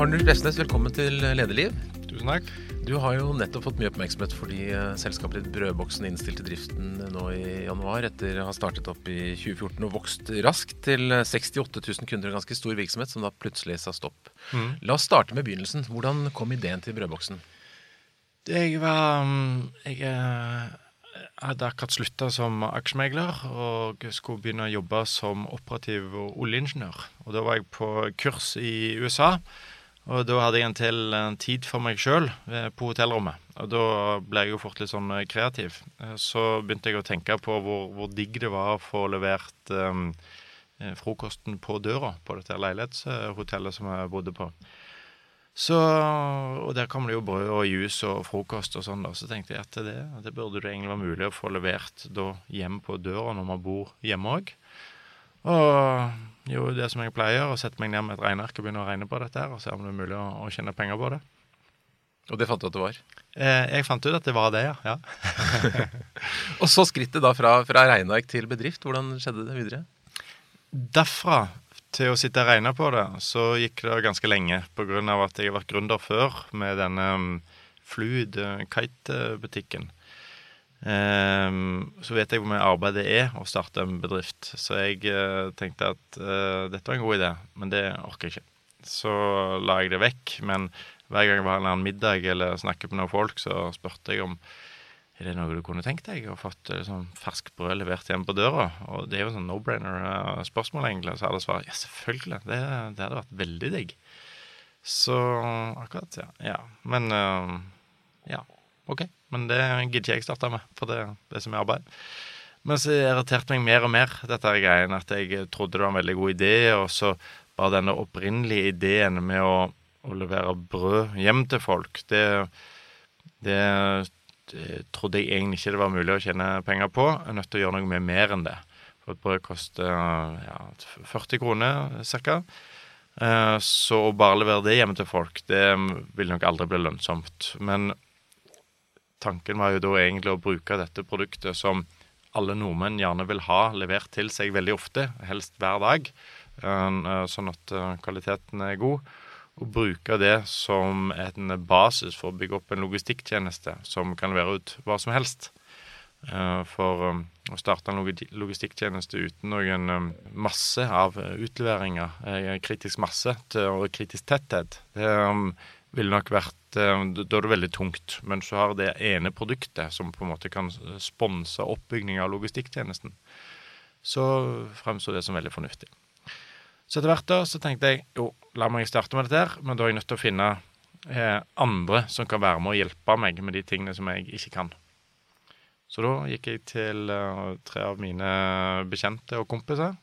Arnulf Lesnes, velkommen til Lederliv. Tusen takk. Du har jo nettopp fått mye oppmerksomhet fordi eh, selskapet ditt Brødboksen innstilte driften nå i januar etter å ha startet opp i 2014 og vokst raskt til 68 000 kunder. En ganske stor virksomhet som da plutselig sa stopp. Mm. La oss starte med begynnelsen. Hvordan kom ideen til Brødboksen? Jeg var mm, Jeg eh, hadde akkurat slutta som aksjemegler og skulle begynne å jobbe som operativ oljeingeniør. Og da var jeg på kurs i USA. Og da hadde jeg en til en tid for meg sjøl på hotellrommet. Og da ble jeg jo fort litt sånn kreativ. Eh, så begynte jeg å tenke på hvor, hvor digg det var å få levert um, frokosten på døra på dette leilighetshotellet som jeg bodde på. Så, og der kom det jo brød og juice og frokost og sånn. da, Så tenkte jeg at det, det burde det egentlig være mulig å få levert da hjem på døra når man bor hjemme òg. Og gjorde det som jeg pleier, og sette meg ned med et regneark og begynne å regne på dette her, og se om det er mulig å, å tjene penger på det. Og det fant du at det var? Eh, jeg fant ut at det var det, ja. ja. og så skrittet da fra, fra regneark til bedrift. Hvordan skjedde det videre? Derfra til å sitte og regne på det, så gikk det ganske lenge. Av at jeg har vært gründer før med denne um, Fluid uh, Kite-butikken. Um, så vet jeg hvor mye arbeid det er å starte en bedrift. Så jeg uh, tenkte at uh, dette var en god idé, men det orker jeg ikke. Så la jeg det vekk. Men hver gang jeg var en middag eller snakket med noen folk, så spurte jeg om er det noe du kunne tenkt deg å fått liksom, ferskt brød levert hjem på døra. Og det er jo sånn no-brainer-spørsmål, egentlig. Så jeg svart ja, selvfølgelig. Det, det, hadde vært veldig digg. Så akkurat, ja. ja. Men ja, OK. Men det gidder ikke jeg starte med, for det, det er så mye arbeid. Men så irriterte meg mer og mer dette greien, at jeg trodde det var en veldig god idé, og så bare denne opprinnelige ideen med å, å levere brød hjem til folk, det, det, det, trodde jeg egentlig ikke det var mulig å tjene penger på. Jeg er nødt til å gjøre noe med mer enn det. For et brød koster ja, 40 kroner ca. Så å bare levere det hjemme til folk, det vil nok aldri bli lønnsomt. Men tanken var jo da egentlig å bruke dette produktet som alle nordmenn gjerne vil ha levert til seg veldig ofte, helst hver dag, sånn at kvaliteten er god. Og bruke det som en basis for å bygge opp en logistikktjeneste som kan levere ut hva som helst. For å starte en logistikktjeneste uten noen masse av utleveringer, kritisk masse og kritisk tetthet, det ville nok vært Da er det veldig tungt. Men så har det ene produktet som på en måte kan sponse oppbygging av logistikktjenesten, så fremstår det som veldig fornuftig. Så etter hvert da så tenkte jeg jo, la meg starte med dette her, men da er jeg nødt til å finne eh, andre som kan være med og hjelpe meg med de tingene som jeg ikke kan. Så da gikk jeg til uh, tre av mine bekjente og kompiser.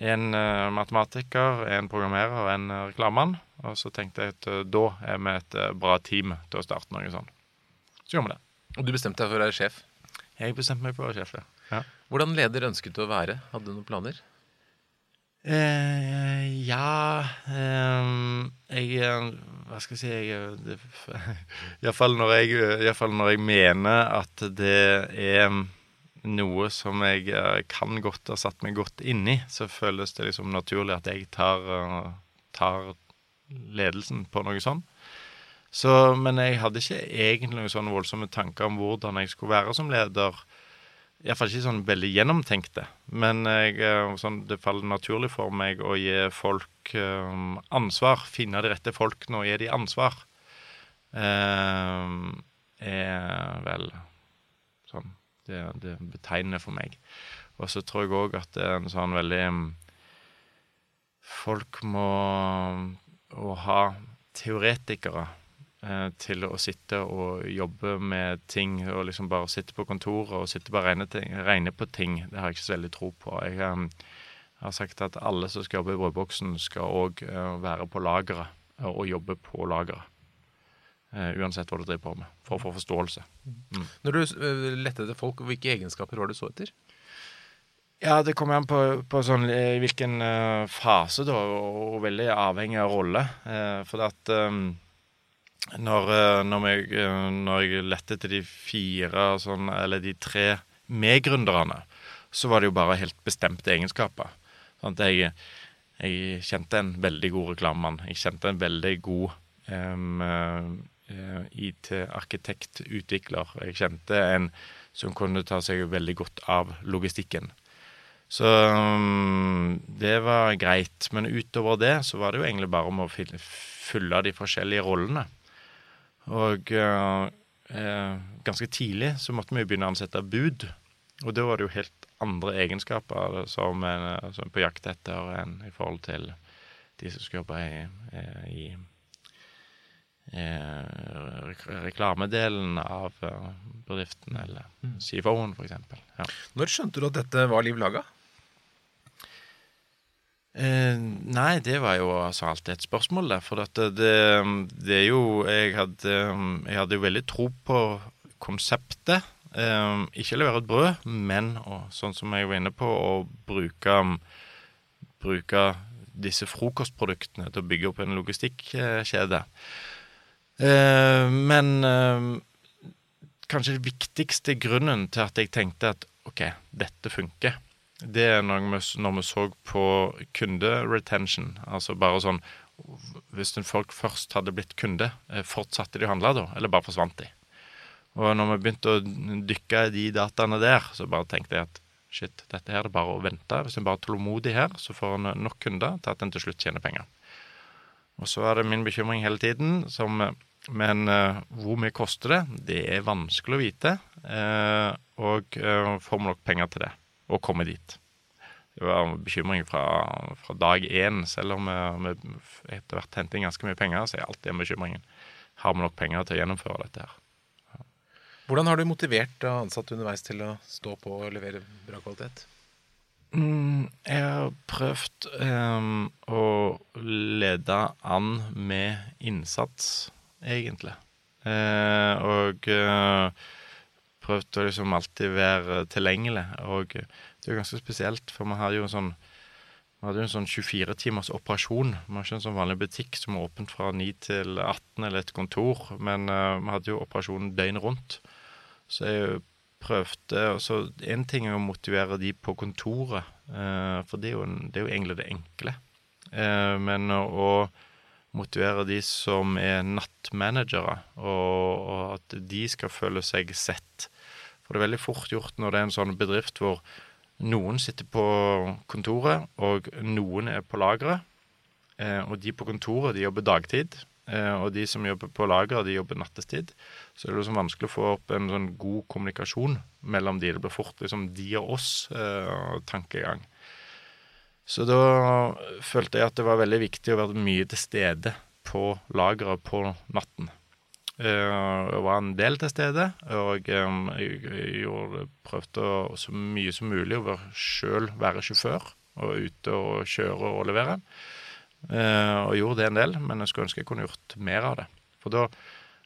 En uh, matematiker, en programmerer og en reklamemann. Og så tenkte jeg at uh, da er vi et bra team til å starte noe sånn. Så gjorde vi det. Og du bestemte deg for å være sjef? Jeg bestemte meg for å være sjef, ja. Hvordan leder ønsket du å være? Hadde du noen planer? Eh, ja eh, Jeg Hva skal jeg si jeg, Iallfall når, jeg, når jeg mener at det er noe som jeg kan godt ha satt meg godt inn i, så føles det liksom naturlig at jeg tar, tar ledelsen på noe sånt. Så, men jeg hadde ikke egentlig noen sånne voldsomme tanker om hvordan jeg skulle være som leder. Iallfall ikke sånn veldig gjennomtenkte. Men jeg, sånn, det faller naturlig for meg å gi folk um, ansvar. Finne de rette folkene og gi de ansvar. Um, er vel sånn det, det betegnende for meg. Og så tror jeg òg at det er en sånn veldig Folk må å ha teoretikere eh, til å sitte og jobbe med ting, og liksom bare sitte på kontoret og sitte bare regne, ting, regne på ting, det har jeg ikke så veldig tro på. Jeg, eh, har sagt at alle som skal jobbe i Brødboksen, skal òg eh, være på lageret og jobbe på lageret. Uh, uansett hva du driver på med, for å få forståelse. Mm. Når du uh, lette etter folk, hvilke egenskaper var det du så etter? Ja, det kommer an på, på sånn, hvilken uh, fase, da, og, og, veldig avhengig av rolle. for at um, når, når, jeg, når jeg lette etter de fire, sånn, eller de tre medgründerne, så var det jo bare helt bestemte egenskaper. Sånn at jeg Jeg kjente en veldig god reklamemann. Jeg kjente en veldig god um, uh, IT-arkitekt, utvikler. Jeg kjente en som kunne ta seg veldig godt av logistikken. Så um, det var greit. Men utover det så var det jo egentlig bare om å fylle de forskjellige rollene. Og uh, uh, ganske tidlig så måtte vi jo begynne å ansette bud. Og da var det jo helt andre egenskaper som en som på jakt etter enn i forhold til de som skulle jobbe i, i, i reklamedelen av eh, bedriften, eller mm. CFO-en, f.eks. Ja. Når skjønte du at dette var liv laga? Eh, nei, det var jo altså alltid et spørsmål, der. For det, det, er jo jeg hadde, jeg hadde jo veldig tro på konseptet. Eh, ikke levere et brød, men og, sånn som jeg var inne på, å bruke, bruke disse frokostproduktene til å bygge opp en logistikkjede. Eh, men uh, kanskje den viktigste grunnen til at jeg tenkte at OK, dette funker, det er når vi, når vi så på kunderetention. Altså bare sånn Hvis folk først hadde blitt kunde, eh, fortsatte de å handle da, eller bare forsvant de? Og når vi begynte å dykke i de dataene der, så bare tenkte jeg at shit, dette her er det bare å vente. Hvis en bare er tålmodig her, så får en nok kunder til at en til slutt tjener penger. Og så er det min bekymring hele tiden, som, men uh, hvor mye koster det? Det er vanskelig å vite. Og får vi nok penger til det? Og komme dit? Det var bekymring fra, fra dag én. Selv om vi etter hvert henter inn ganske mye penger, så er alltid den bekymringen. Har vi nok penger til å gjennomføre dette her? Hvordan har du motivert ansatte underveis til å stå på og levere bra kvalitet? Mm, jeg har prøvd um, å lede an med innsats, egentlig. Uh, og uh, prøvd å liksom alltid være tilgjengelig. Og det er jo ganske spesielt, for vi har jo en sånn vi hadde jo en sånn 24 timers operasjon. Vi har ikke en sånn vanlig butikk som er åpent fra 9 til 18 eller et kontor, men uh, vi hadde jo operasjonen døgnet rundt. Så jeg prøvde så En ting er å motivere de på kontoret, uh, for det er, jo, det er, jo, egentlig det enkle. Uh, men å motivere de som er nattmanagere, og, og, at de skal føle seg sett. For det er veldig fort gjort når det er en sånn bedrift hvor noen sitter på kontoret, og noen er på lageret. Eh, og de på kontoret de jobber dagtid, Eh, og de som jobber på lageret, de jobber nattestid. Så det er liksom vanskelig å få opp en sånn god kommunikasjon mellom de. Det blir fort liksom de og oss-tankegang. Eh, så da følte jeg at det var veldig viktig å være mye til stede på lageret på natten. Eh, jeg var en del til stede, og jeg gjorde, prøvde så mye som mulig å sjøl være sjåfør. Og ute og kjøre og levere. Eh, og gjorde det en del, men jeg skulle ønske jeg kunne gjort mer av det. For da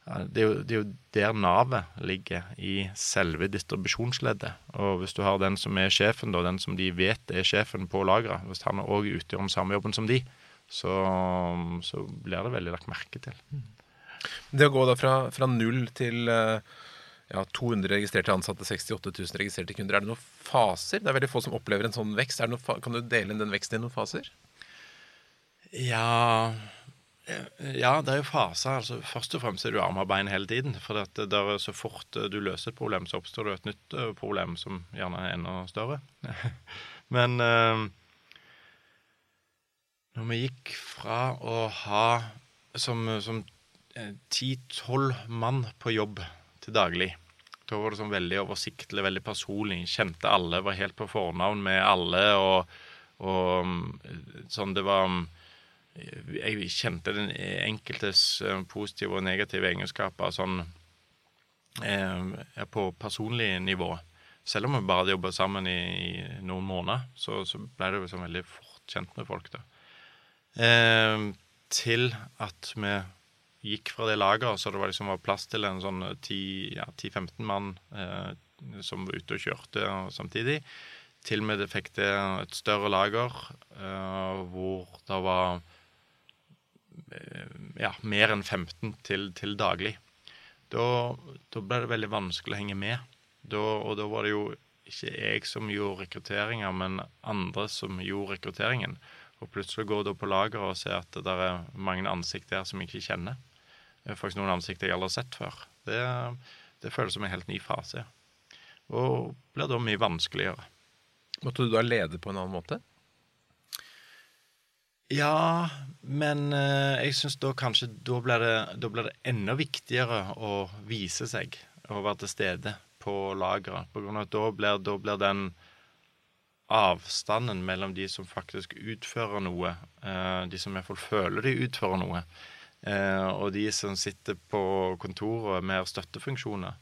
det er, jo, det er jo der navet ligger, i selve distribusjonsleddet. Og hvis du har den som er sjefen, da, den som de vet er sjefen på lageret, hvis han òg utgjør den samme jobben som de, så, så, blir det veldig lagt merke til. Det å gå da fra, fra null til eh, ja, 200 registrerte ansatte, 68 000 registrerte kunder, er det noen faser? Det er veldig få som opplever en sånn vekst. kan du dele inn den veksten i noen faser? Ja ja, det er jo faser. altså Først og fremst er du arm og bein hele tiden. For det er så fort eh, du løser et problem, så oppstår det et nytt eh, problem som gjerne er enda større. Men eh, når vi gikk fra å ha som, som 10-12 mann på jobb til daglig Da var det sånn veldig oversiktlig, veldig personlig. Kjente alle, var helt på fornavn med alle. Og, og sånn det var jeg kjente den enkeltes eh, positive og negative egenskaper sånn eh, på personlig nivå. Selv om vi bare hadde jobba sammen i, i, noen måneder, så, så ble det liksom veldig fort kjent med folk. da. Eh, til at vi gikk fra det lageret, så det var liksom var plass til en sånn 10-15 ja, mann eh, som var ute og kjørte samtidig, til vi fikk det et større lager eh, hvor det var ja, mer enn 15 til, til daglig. Da, da, ble det veldig vanskelig å henge med. Da, og da var det jo ikke jeg som gjorde rekrutteringa, men andre som gjorde rekrutteringen. og plutselig går du på lageret og ser at det er mange ansikt der som jeg ikke kjenner. Det er faktisk noen ansikter jeg aldri har sett før. Det, det føles som en helt ny fase. Og blir da mye vanskeligere. Måtte du da lede på en annen måte? Ja, men eh, jeg syns da kanskje da blir, det, da blir det enda viktigere å vise seg og være til stede på lageret. På grunn av at da blir, da blir den avstanden mellom de som faktisk utfører noe, eh, de som iallfall føler de utfører noe, eh, og de som sitter på kontoret med støttefunksjoner.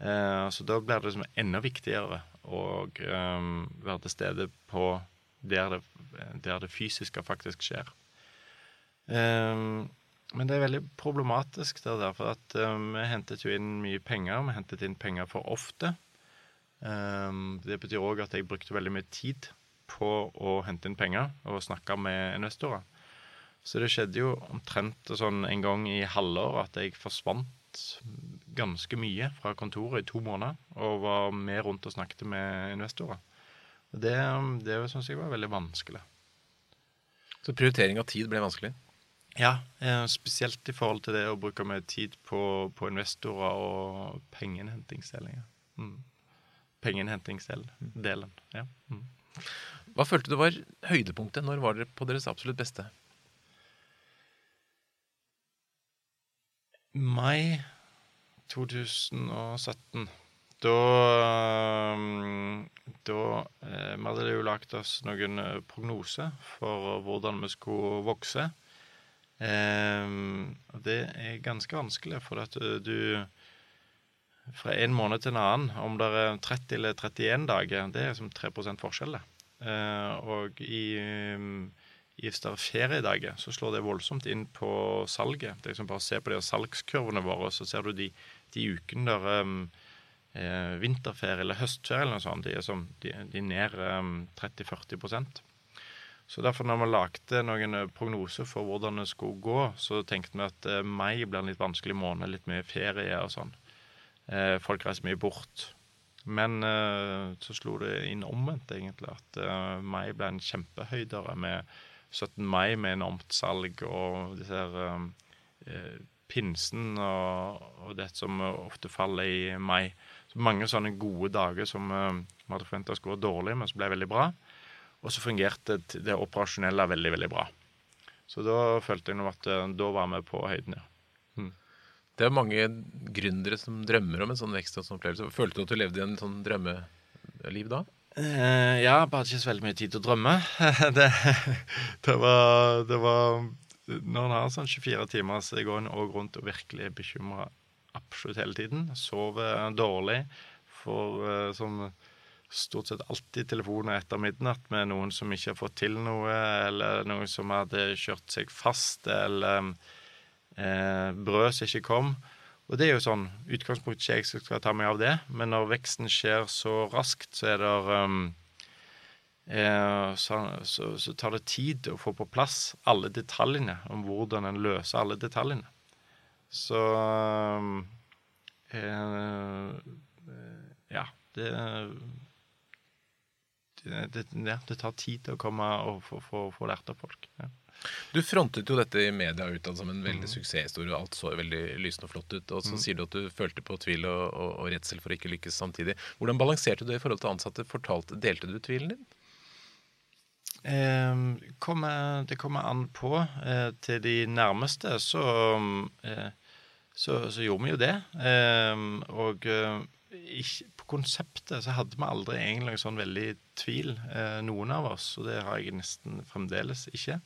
Så da blir det liksom enda viktigere å være til stede på der det, der det fysiske faktisk skjer. Um, men det er veldig problematisk det der, for at um, vi hentet jo inn mye penger. Vi hentet inn penger for ofte. Um, det betyr òg at jeg brukte veldig mye tid på å hente inn penger og snakke med investorer. Så det skjedde jo omtrent sånn en gang i halvår at jeg forsvant ganske mye fra kontoret i to måneder og var med rundt og snakket med investorer. Det, det syns jeg var veldig vanskelig. Så prioritering av tid ble vanskelig? Ja, eh, spesielt i forhold til det å bruke mer tid på, på investorer og pengeinnhentingsdelinger. Mm. Pengeinnhentingsdelen, ja. Mm. Hva følte du var høydepunktet? Når var dere på deres absolutt beste? Mai 2017. Da, um, da eh, Vi hadde jo lagt oss noen eh, prognoser for hvordan vi skulle vokse. Det er ganske vanskelig, for at eh, du Fra en måned til en annen, om det er 30 eller 31 dager, det er som 3 forskjell. Og i, hvis det er feriedager så slår det voldsomt inn på salget. Det er liksom Bare se på de salgskurvene våre, så ser du de, de ukene der eh, vinterferie eller høstferie eller noe sånt, de er, som, de, de er ned um, 30-40% Så derfor, når vi lagde noen eh, prognoser for hvordan det skulle gå, så tenkte vi at eh, mai blir en litt vanskelig måned, litt mye ferie og sånn. Eh, folk reiser mye bort. Men eh, så slo det inn omvendt, egentlig, at eh, mai ble en kjempehøydere med 17. mai med enormt salg og disse her eh, pinsen og, og det som ofte faller i mai. Så mange sånne gode dager som uh, vi hadde forventa skulle gå dårlig, men som ble veldig bra. Og så fungerte det operasjonelle veldig, veldig bra. Så da følte jeg at uh, da var vi på høyden, ja. Mm. Det er mange gründere som drømmer om en sånn vekst og sånn opplevelse. Følte du at du levde i en sånn drømmeliv da? Uh, ja, bare ikke så veldig mye tid til å drømme. det, det, var, det var Når en har sånn 24 timer, så går en òg rundt og virkelig er bekymra absolutt hele tiden. Sover dårlig. Får uh, som stort sett alltid telefoner etter midnatt med noen som ikke har fått til noe, eller noen som hadde kjørt seg fast, eller eh, brød som ikke kom. Og det er jo sånn Utgangspunktet ikke jeg som skal ta meg av det, men når veksten skjer så raskt, så er det um, eh, så, så, så, tar det tid å få på plass alle detaljene om hvordan en løser alle detaljene. Så eh, Ja, det, det, det, det tar tid til å komme og få lært av folk. Ja. Du frontet jo dette i media utad som en veldig mm. suksesshistorie. Alt så veldig lysende og flott ut. Og så mm. sier du at du følte på tvil og, og, og, redsel for å ikke lykkes samtidig. Hvordan balanserte du det i forhold til ansatte? Fortalte, delte du tvilen din? Eh, kommer, det kommer an på. Eh, til de nærmeste så eh, så, så gjorde vi jo det. Eh, og eh, ikke, på konseptet så hadde vi aldri egentlig sånn veldig tvil, noen av oss. Og det har jeg nesten fremdeles ikke.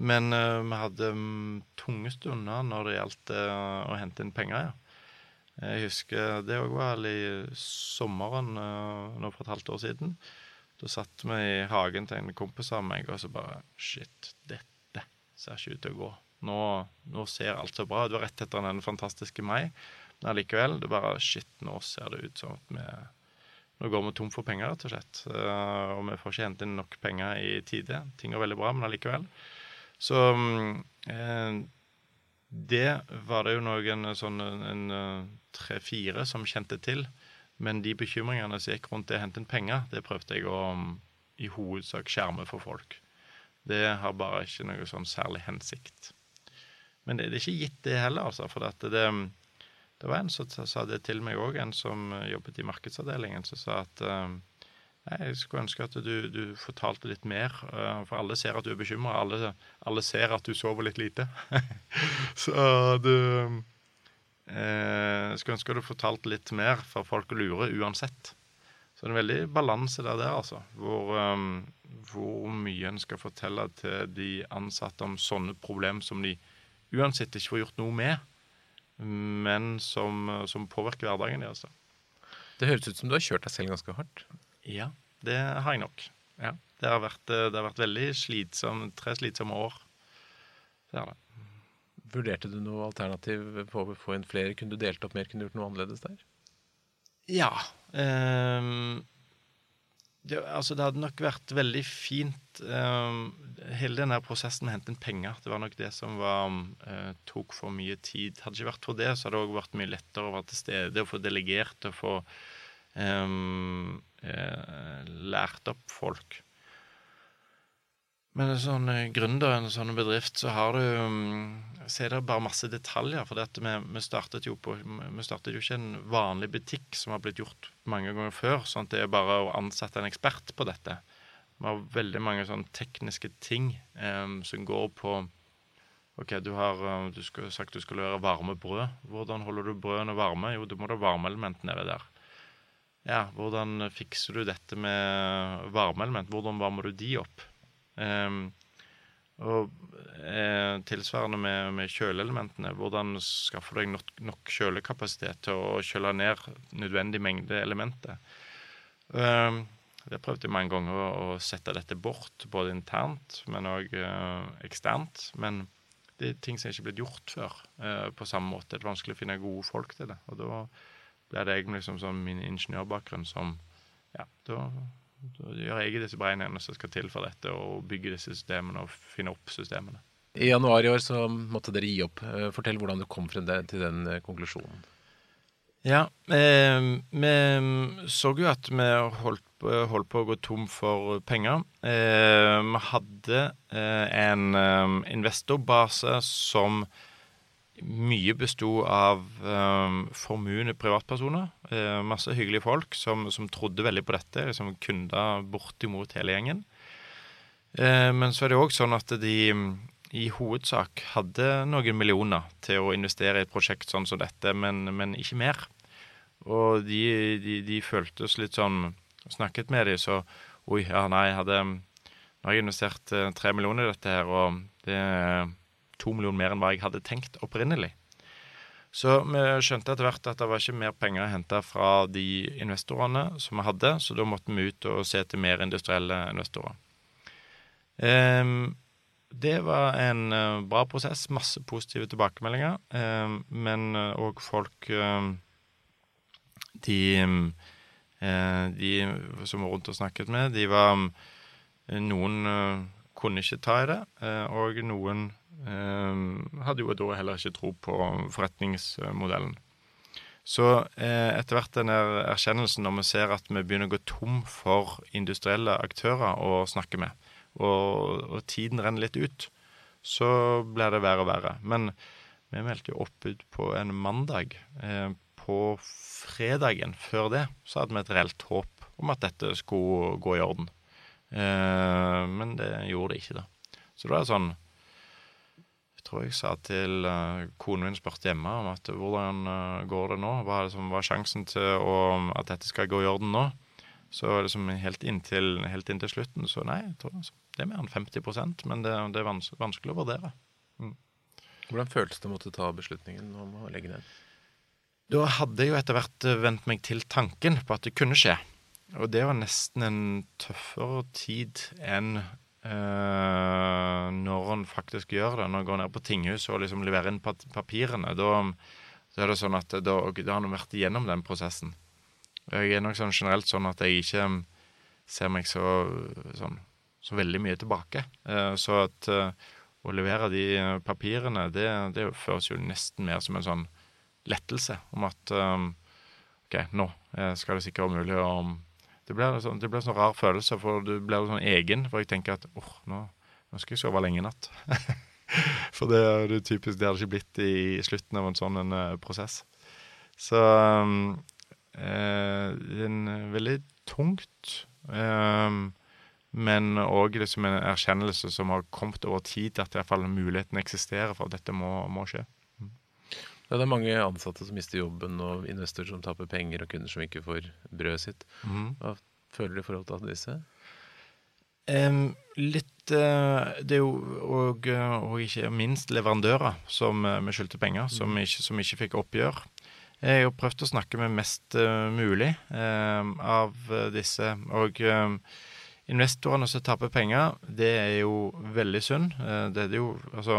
Men vi hadde um, tunge stunder når det gjaldt å hente inn penger, ja. Jeg husker det òg var i sommeren nå for et halvt år siden. Da satt vi i hagen til en kompis av meg, og så bare Shit, dette ser ikke ut til å gå nå, nå, ser alt så bra ut. Det var rett etter den fantastiske mai. Men allikevel, det bare Shit, nå ser det ut som at vi Nå går vi tom for penger, rett og slett. Uh, og vi får ikke hentet inn nok penger i tide. Ting er veldig bra, men allikevel. Så eh, det var det jo noen sånn en tre-fire som kjente til. Men de bekymringene som gikk rundt det å hente inn penger, det prøvde jeg å um, i hovedsak skjerme for folk. Det har bare ikke noe sånn særlig hensikt. Men det, det er ikke gitt, det heller, altså. For det, det, det var en som sa det til meg òg, en som jobbet i markedsavdelingen, som sa at uh, jeg skulle ønske at du, du fortalte litt mer, uh, for alle ser at du er bekymra. Alle, alle, ser at du sover litt lite. så du uh, skulle ønske du fortalte litt mer, for folk lurer uansett. Så det er en veldig balanse der, der altså. Hvor, um, hvor mye en skal fortelle til de ansatte om sånne problem som de uansett ikke får gjort noe med, men som, som påvirker hverdagen deres. Altså. Det høres ut som du har kjørt deg selv ganske hardt. Ja, det har jeg nok. Ja, det, har vært, det har vært veldig slitsom, tre slitsomme år. Det er det. Vurderte du noe alternativ på å få inn flere? Kunne du delt opp mer? Kunne du gjort noe annerledes der? Ja. Um, det, altså det hadde nok vært veldig fint um, Hele denne prosessen med å hente inn penger, det var nok det som var, uh, tok for mye tid. Hadde det ikke vært for det, så hadde det òg vært mye lettere å være til stede og få delegert og få um, uh, lært opp folk. Men en sånn eh, gründer, en sånn bedrift, så har du um, Så er det bare masse detaljer. For dette vi, vi, startet jo på Vi startet jo ikke en vanlig butikk som har blitt gjort mange ganger før. sånn at det er bare å ansette en ekspert på dette. Vi har veldig mange sånne tekniske ting um, som går på OK, du har uh, du skal, sagt du skulle levere varme brød. Hvordan holder du brødene varme? Jo, du må ha varmeelement nedi der. Ja, hvordan fikser du dette med varmeelement? Hvordan varmer du de opp? Um, og eh, tilsvarende med, med, kjøleelementene. Hvordan skaffer du deg nok, nok, kjølekapasitet til å kjøle ned nødvendig mengde elementer? Um, prøvde jeg mange ganger å, sette dette bort, både internt, men òg uh, eksternt. Men det er ting som ikke er blitt gjort før uh, på samme måte. Det er vanskelig å finne gode folk til det. Og da ble det egentlig liksom som min ingeniørbakgrunn som Ja, da da gjør jeg disse beregningene som skal til for dette, og bygge disse systemene og finne opp systemene. I januar i år så måtte dere gi opp. Eh, fortell hvordan du kom frem til den eh, konklusjonen. Ja, eh, vi så jo at vi holdt, holdt, på å gå tom for penger. Eh, vi hadde eh, en eh, investorbase som mye besto av um, formuende privatpersoner. Uh, masse hyggelige folk som, som, trodde veldig på dette, liksom kunder bortimot hele gjengen. Uh, men så er det òg sånn at de i hovedsak hadde noen millioner til å investere i et prosjekt sånn som dette, men, men ikke mer. Og de, de, de, føltes litt sånn Snakket med dem, så Oi, ja, nei, jeg hadde Nå har jeg investert uh, tre millioner i dette her, og det to millioner mer enn hva jeg hadde tenkt opprinnelig. Så vi skjønte etter hvert at det var ikke mer penger å hente fra de investorene som vi hadde, så da måtte vi ut og se til mer industrielle investorer. Um, det var en uh, bra prosess. Masse positive tilbakemeldinger. Um, men òg uh, folk um, de, uh, de, som var rundt og snakket med, de var Noen kunne ikke ta i det, og noen Ehm, hadde jo da heller ikke tro på forretningsmodellen. Så eh, etter hvert den erkjennelsen, når vi ser at vi begynner å gå tom for industrielle aktører å snakke med, og, og tiden renner litt ut, så blir det verre og verre. Men vi meldte jo opp ut på en mandag. Eh, på fredagen før det så hadde vi et reelt håp om at dette skulle gå i orden. Eh, men det gjorde det ikke, da. Så det er sånn jeg tror jeg sa til uh, konen min spurte hjemme om at hvordan uh, går det nå? Hva er, liksom, hva er sjansen til å, at dette skal gå i orden nå? Så liksom helt inntil, helt inntil slutten så nei, jeg tror altså, det er mer enn 50% men det, det er vans vanskelig å vurdere. Mm. Hvordan føltes det å måtte ta beslutningen om å legge ned? Da hadde jeg jo etter hvert eh, vent meg til tanken på at det kunne skje. Og det var nesten en tøffere tid enn Uh, når han faktisk gjør det, når han går ned på tinghuset og liksom leverer inn papirene, da, er det sånn at da, har han vært igjennom den prosessen. Jeg er nok sånn generelt sånn at jeg ikke ser meg så, sånn, så veldig mye tilbake. Uh, så at uh, å levere de papirene, det, det føles jo nesten mer som en sånn lettelse om at OK, nå skal det sikkert være mulig å det blir, sånn, en sånn rar følelse, for du blir sånn egen. For jeg tenker at oh, nå nå skal jeg sove lenge i natt. For det er det typisk det hadde ikke blitt i slutten av en sånn en, uh, prosess. Så um, eh, en veldig tungt, um, men òg liksom en erkjennelse som har kommet over tid, at i hvert fall muligheten eksisterer for at dette må, må skje. Ja, det er mange ansatte som mister jobben, og investorer som taper penger, og kunder som ikke får brødet sitt. Mm. Hva føler du i forhold til disse? Um, litt uh, Det er jo og, og, ikke minst leverandører som uh, vi skyldte penger, som, ikke, som, ikke, fikk oppgjør. Jeg har prøvd å snakke med mest mulig av disse. Og investorene som taper penger, det er jo veldig synd. det er jo altså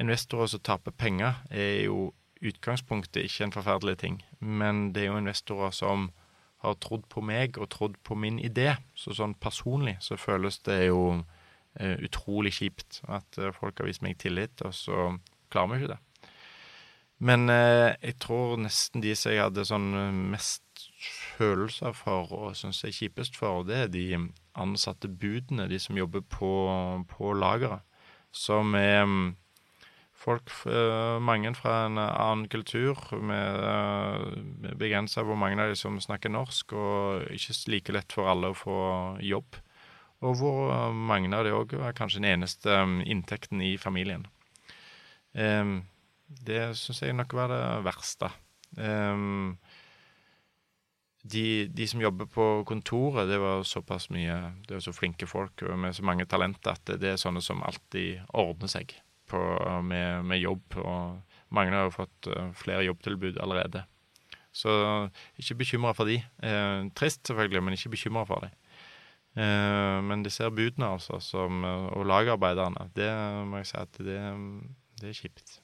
Investorer som taper penger, er jo utgangspunktet ikke en forferdelig ting. Men det er jo investorer som har trodd på meg og trodd på min idé. Så sånn personlig så føles det jo eh, utrolig kjipt at uh, folk har vist meg tillit, og så klarer vi ikke det. Men eh, jeg tror nesten de som jeg hadde sånn mest følelser for og syns er kjipest for, det er de ansatte budene, de som jobber på, på lageret. Som er um, folk, eh, mange fra en annen kultur, med uh, begrensa hvor mange av de som snakker norsk, og ikke like lett for alle å få jobb. Og hvor eh, mange av de òg er kanskje den eneste inntekten i familien. Det syns jeg nok var det verste. De, de, som jobber på kontoret, det var såpass mye Det var så flinke folk med så mange talenter at det er sånne som alltid ordner seg på, med, med, jobb. Og mange har jo fått uh, flere jobbtilbud allerede. Så ikke bekymra for de. Eh, trist selvfølgelig, men ikke bekymra for de. Eh, men disse budene, altså, som, og lagarbeiderne, det må jeg si at det, det er kjipt.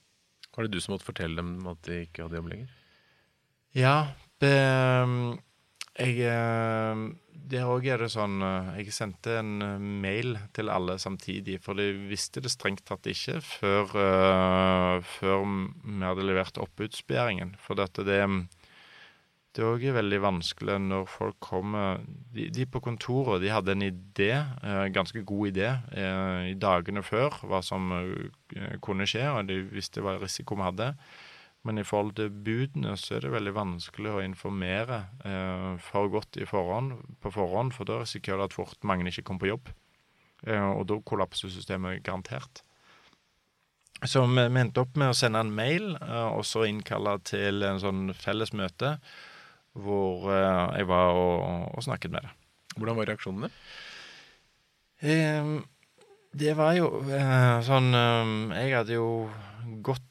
Var det du som måtte fortelle dem at de ikke hadde jobb lenger? Ja. Det, jeg Der òg er det sånn eh, Jeg sendte en eh, mail til alle samtidig, for de visste det strengt tatt ikke før, uh, før vi hadde levert oppbudsbegjæringen. For dette, det det òg veldig vanskelig når folk kommer de, de, på kontoret de hadde en idé, en ganske god idé, i dagene før hva som kunne skje, og de visste hva risiko vi hadde. Men i forhold til budene så er det veldig vanskelig å informere eh, for godt forhånd, på forhånd, for da risikerer du at fort mange ikke kommer på jobb. Eh, og da kollapser systemet garantert. Så vi, vi endte opp med å sende en mail eh, og så innkalle til en sånn felles møte hvor eh, jeg var og, og, snakket med det. Hvordan var reaksjonene? Eh, det var jo eh, sånn Jeg hadde jo gått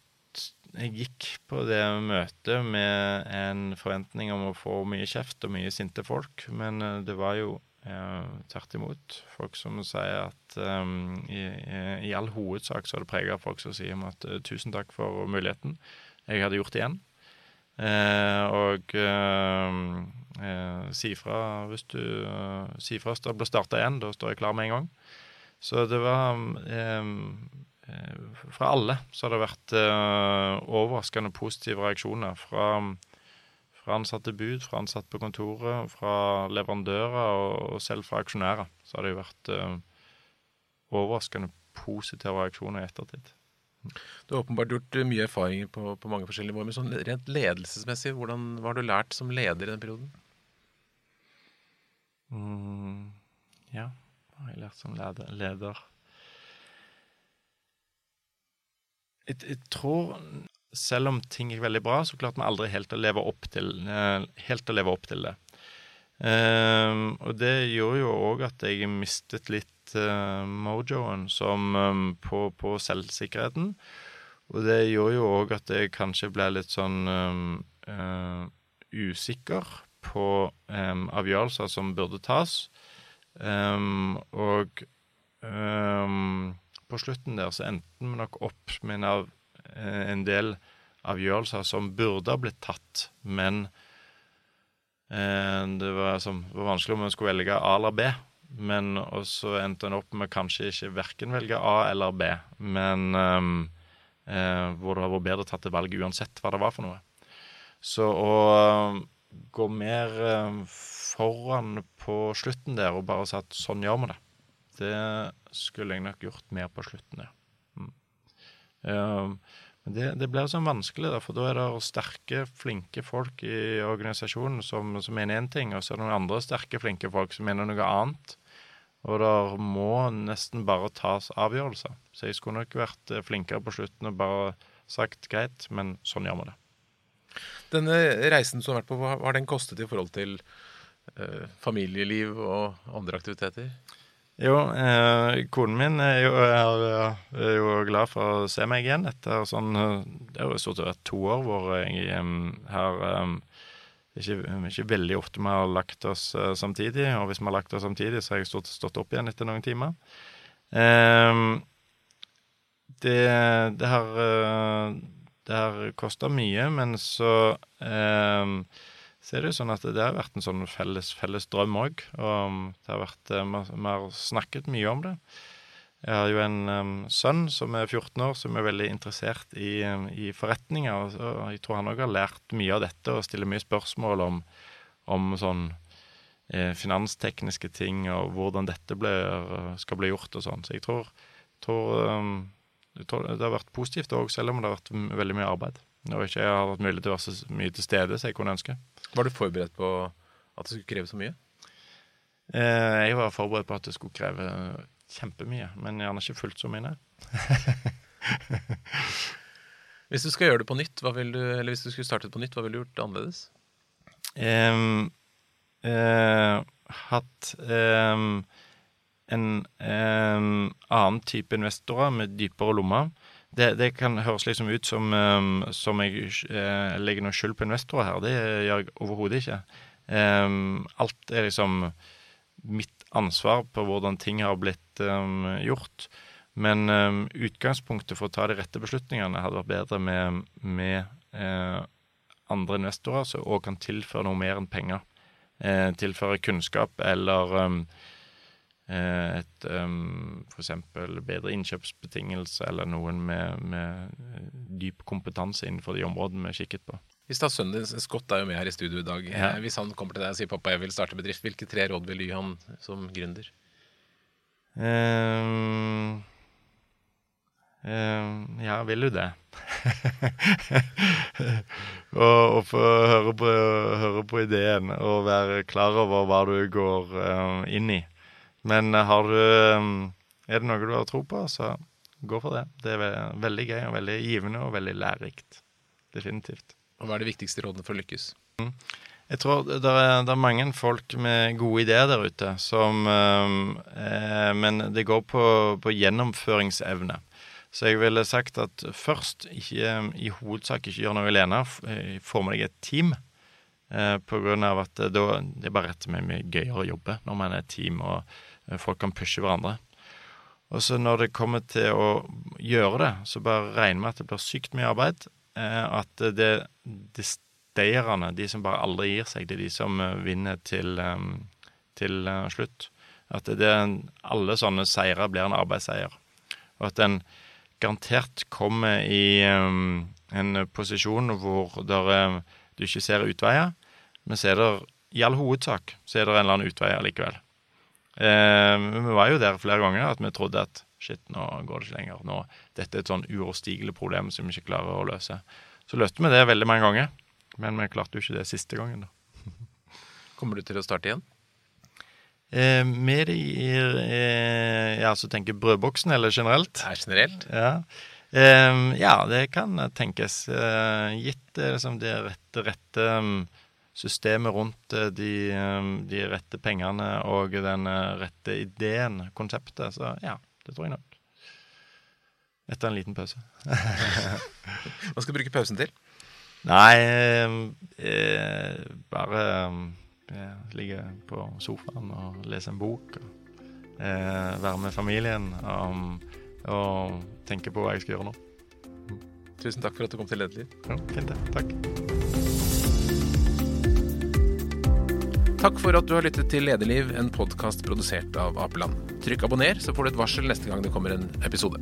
jeg gikk på det møtet med en forventning om å få mye kjeft og mye sinte folk, men eh, det var jo eh, tvert imot folk som sier at um, i, i, all hovedsak så er det prega av folk som sier at tusen takk for muligheten. Jeg hadde gjort det igjen. Eh, og eh, eh, si fra hvis du Si fra hvis det blir starta igjen. Da står jeg klar med en gang. Så det var Eh, fra alle så har det vært uh, overraskende positive reaksjoner. Fra, fra, ansatte bud, fra ansatte på kontoret, fra leverandører og, og selv fra aksjonærer. Så har det jo vært uh, overraskende positive reaksjoner i ettertid. Du har åpenbart gjort mye erfaringer på, på mange forskjellige nivåer. Men sånn rent ledelsesmessig, hvordan, hva har du lært som leder i den perioden? Mm, ja, hva har jeg lært som leder? leder? Jeg, jeg, tror selv om ting gikk veldig bra, så klarte vi aldri helt å leve opp til, uh, helt å leve opp til det. Um, og det gjorde jo òg at jeg mistet litt uh, mojoen som, um, på, på, selvsikkerheten. Og det gjorde jo òg at jeg kanskje ble litt sånn um, usikker på um, avgjørelser som burde tas. og på slutten der så endte vi nok opp med en, eh, en del avgjørelser som burde ha blitt tatt, men eh, det, var, som, var, vanskelig om vi skulle velge A eller B. Men så endte en opp med kanskje ikke verken velge A eller B, men um, eh, hvor det hadde vært bedre tatt et valg uansett hva det var for noe. Så å gå mer uh, foran på slutten der og bare si at sånn gjør vi det det skulle jeg nok gjort mer på slutten, ja. Mm. Uh, men det, det blir sånn vanskelig, da, for da er det sterke, flinke folk i organisasjonen som, som mener én ting, og så er det noen andre sterke, flinke folk som mener noe annet. Og det må nesten bare tas avgjørelser. Så jeg skulle nok vært eh, flinkere på slutten og bare sagt greit, men sånn gjør vi det. Denne reisen som du har vært på, hva har den kostet i forhold til eh, familieliv og andre aktiviteter? Jo, eh, konen min er jo, er, er jo, glad for å se meg igjen etter sånn Det er jo stort sett to år hvor jeg har ikke, ikke veldig ofte vi har lagt oss uh, samtidig. Og hvis vi har lagt oss samtidig, så har jeg stort stått opp igjen etter noen timer. Um, det, det har uh, har kosta mye, men så um, så er det jo sånn at det har vært en sånn felles, felles drøm òg. Og det har vært, eh, vi har snakket mye om det. Jeg har jo en um, sønn som er 14 år, som er veldig interessert i, i forretninger. Og jeg tror han òg har lært mye av dette og stiller mye spørsmål om, om sånn eh, finanstekniske ting og hvordan dette blir, skal bli gjort og sånn. Så jeg tror, tror, um, jeg tror det har vært positivt òg, selv om det har vært veldig mye arbeid. Og ikke jeg har hatt mulighet til å være så mye til stede som jeg kunne ønske. Var du forberedt på at det skulle kreve så mye? Eh, jeg var forberedt på at det skulle kreve kjempemye, men gjerne ikke fullt så mye, hvis du skal gjøre det på nytt, hva vil du, eller hvis du skulle startet på nytt, hva ville du gjort annerledes? Um, uh, hatt um, en um, annen type investorer med dypere lommer det, det, kan høres liksom ut som, um, som jeg uh, legger noe skyld på investorer her. Det gjør jeg overhodet ikke. Um, alt er liksom mitt ansvar på hvordan ting har blitt um, gjort. Men utgangspunktet for å ta de rette beslutningene hadde vært bedre med, med uh, andre investorer som òg kan tilføre noe mer enn penger. Uh, tilføre kunnskap eller et um, f.eks. bedre innkjøpsbetingelse eller noen med, med, eh, dyp kompetanse innenfor de områdene vi har kikket på. Hvis da sønnen din, Scott er jo med her i studio i dag. Ja. Hvis han kommer til deg og sier 'pappa, jeg vil starte bedrift', hvilke tre råd vil du gi han som gründer? Um, um, ja, vil du det? og, få høre på, høre på, ideen og være klar over hva du går um, inn i. Men eh, har du eh, Er det noe du har tro på, så gå for det. Det er veldig gøy og veldig givende og veldig lærerikt. Definitivt. Og Hva er de viktigste rådene for å lykkes? Mm. Jeg tror det er, det er, mange folk med gode ideer der ute som eh, Men det går på, på, gjennomføringsevne. Så jeg ville sagt at først, ikke, i hovedsak ikke gjør noe alene. Få med deg et team. Eh, av at det, det er bare rett og slett mye gøyere å jobbe når man er et team. og Eh, folk kan pushe hverandre. Og så når det kommer til å gjøre det, så bare regner med at det blir sykt mye arbeid. Eh, at det, det stayerne, de som bare aldri gir seg, det er de som eh, vinner til, til slutt. At det, alle sånne seire blir en arbeidsseier. Og at en garantert kommer i en posisjon hvor der, du ikke ser utveier, men så er det i all hovedsak så er det en eller annen utvei likevel. Eh, vi var jo der flere ganger at vi trodde at shit, nå går det ikke lenger. Nå, dette er et sånn uoverstigelig problem som vi ikke klarer å løse. Så løste vi det veldig mange ganger, men vi klarte jo ikke det siste gangen. da. Kommer du til å starte igjen? Eh, med i eh, Ja, så tenker brødboksen, eller generelt? Ja, generelt. Ja. Eh, ja, det kan tenkes. Eh, gitt liksom, det rette, rette um, systemet rundt eh, de, eh, de, rette pengene og den eh, rette ideen, konseptet. Så ja, det tror jeg nok. Etter en liten pause. Hva skal du bruke pausen til? Nei, eh, bare eh, ligge på sofaen og lese en bok. Og, eh, være med familien og, og tenke på hva jeg skal gjøre nå. Tusen takk for at du kom til Lederliv. Ja, fint det. Takk. Takk for at du har lyttet til Lederliv, en podkast produsert av Apeland. Trykk abonner, så får du et varsel neste gang det kommer en episode.